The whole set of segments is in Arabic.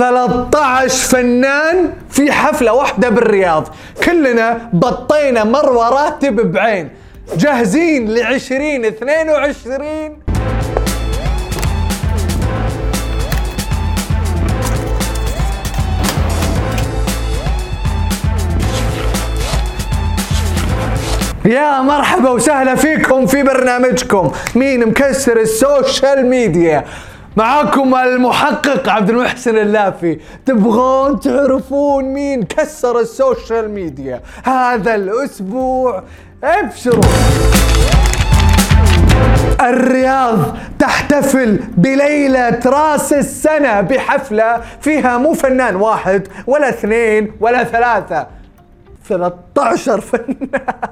13 فنان في حفلة واحدة بالرياض. كلنا بطينا مروة راتب بعين. جاهزين ل 2022 يا مرحبا وسهلا فيكم في برنامجكم. مين مكسر السوشيال ميديا؟ معاكم المحقق عبد المحسن اللافي. تبغون تعرفون مين كسر ال social media هذا الأسبوع؟ ابشروا. الرياض تحتفل بليلة راس السنة بحفلة فيها مو فنان واحد ولا اثنين ولا ثلاثة. 13 فنان.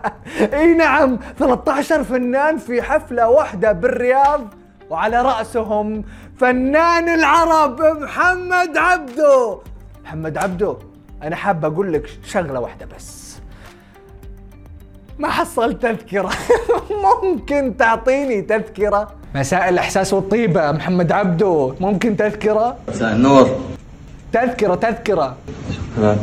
إي نعم 13 فنان في حفلة واحدة بالرياض. وعلى رأسهم فنان العرب محمد عبده. محمد عبده أنا حاب أقول لك شغلة واحدة بس. ما حصلت تذكرة. ممكن تعطيني تذكرة؟ مساء الإحساس والطيبة محمد عبده ممكن تذكرة؟ مساء النور. تذكرة تذكرة. شكرا.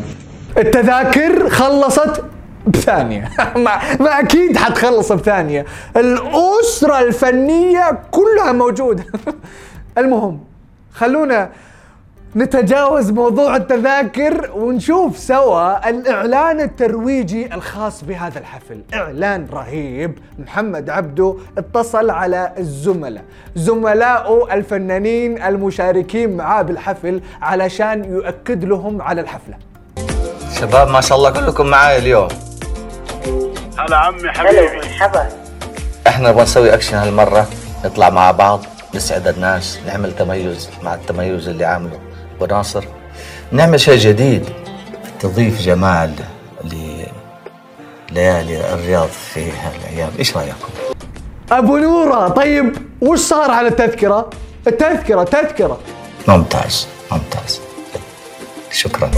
التذاكر خلصت؟ بثانية. ما, ما أكيد حتخلص بثانية. الأسرة الفنية كلها موجودة. المهم خلونا نتجاوز موضوع التذاكر ونشوف سوا الإعلان الترويجي الخاص بهذا الحفل. إعلان رهيب. محمد عبده اتصل على الزملاء. زملائه الفنانين المشاركين معاه بالحفل علشان يؤكد لهم على الحفلة. شباب ما شاء الله كلكم معاي اليوم. هلا عمي حبيبي. مرحبا إحنا نبغى نسوي اكشن هالمرة نطلع مع بعض نسعد الناس نعمل تميز مع التميز اللي عامله. أبو ناصر نعمل شيء جديد. تضيف جمال لليالي الرياض في هالأيام. إيش رأيكم؟ أبو نورة طيب وش صار على التذكرة؟ التذكرة تذكرة. ممتاز ممتاز. شكرا.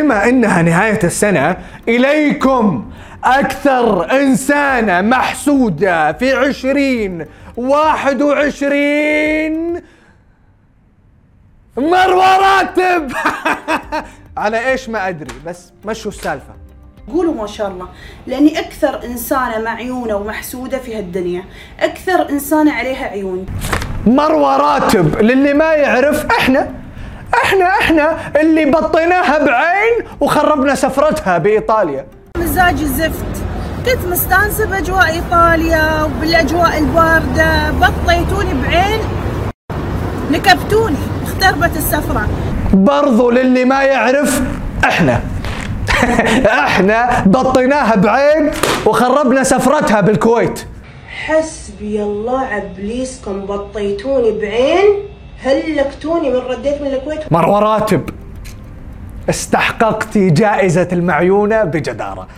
بما إنها نهاية السنة إليكم أكثر انسانة محسودة في عشرين واحد وعشرين مروة راتب على إيش ما أدري بس مشوا السالفة. قولوا ما شاء الله لأني أكثر إنسانة معيونه ومحسودة في هالدنيا. أكثر إنسانة عليها عيون. مروة راتب للي ما يعرف إحنا إحنا إحنا اللي بطيناها بعين وخربنا سفرتها بإيطاليا. مزاجي زفت كنت مستانسة بأجواء إيطاليا وبالأجواء البارده بطيتوني بعين. نكبتوني. اختربت السفرة. برضو للي ما يعرف إحنا. إحنا بطيناها بعين وخربنا سفرتها بالكويت. حسبي الله عبليسكم بطيتوني بعين. هلكتوني من رديت من الكويت. مروة راتب استحققتي جائزة المعيونة بجدارة.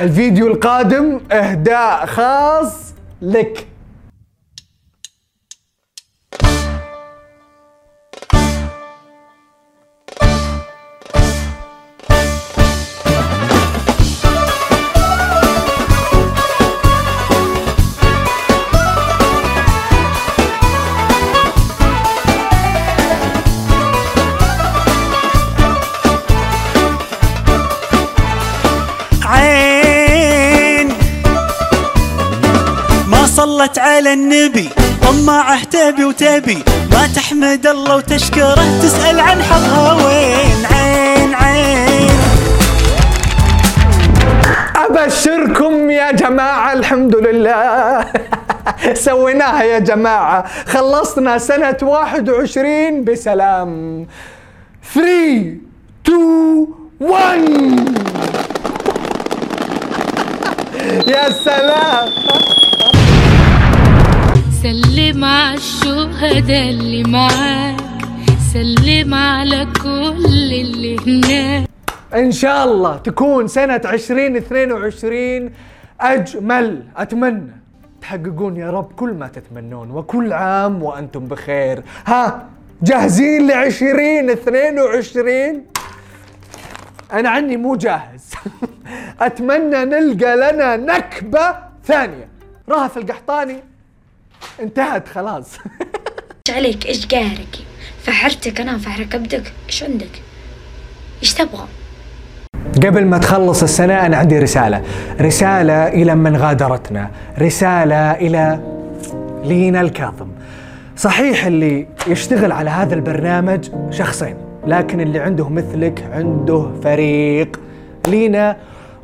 الفيديو القادم إهداء خاص لك. صلت على النبي. طماعه تبي وتبي. ما تحمد الله وتشكره. تسأل عن حظها وين؟ عين عين. أبشركم يا جماعة الحمد لله. سويناها يا جماعة. خلصنا سنة 21 بسلام. 3 2 1 يا سلام. سلم على الشهداء اللي معاك. سلم على كل اللي هناك. إن شاء الله تكون سنة 2022 أجمل. أتمنى تحققون يا رب كل ما تتمنون وكل عام وأنتم بخير. ها جاهزين ل 2022 أنا عني مو جاهز. أتمنى نلقى لنا نكبة ثانية. رهف القحطاني. انتهت خلاص. إيش عليك؟ إيش قهرك فحرتك أنا فحر كبدك إيش عندك؟ إيش تبغى؟ قبل ما تخلص السنة أنا عندي رسالة. رسالة إلى من غادرتنا. رسالة إلى لينا الكاظم. صحيح اللي يشتغل على هذا البرنامج شخصين لكن اللي عنده مثلك عنده فريق. لينا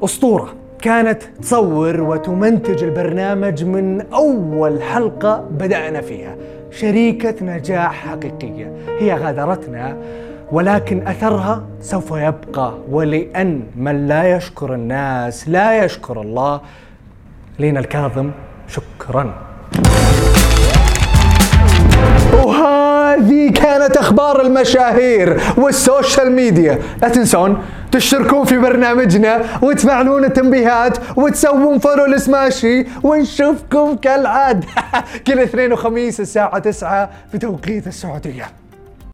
أسطورة. كانت تصور وتمنتج البرنامج من أول حلقة بدأنا فيها. شريكة نجاح حقيقية هي غادرتنا ولكن أثرها سوف يبقى. ولأن من لا يشكر الناس لا يشكر الله لينا الكاظم شكرا. وهذه كانت أخبار المشاهير وال social media. لا تنسون تشتركون في برنامجنا وتفعلون التنبيهات وتسوون follow لسماشي ونشوفكم كالعادة. كل اثنين وخميس الساعة 9 في توقيت السعودية.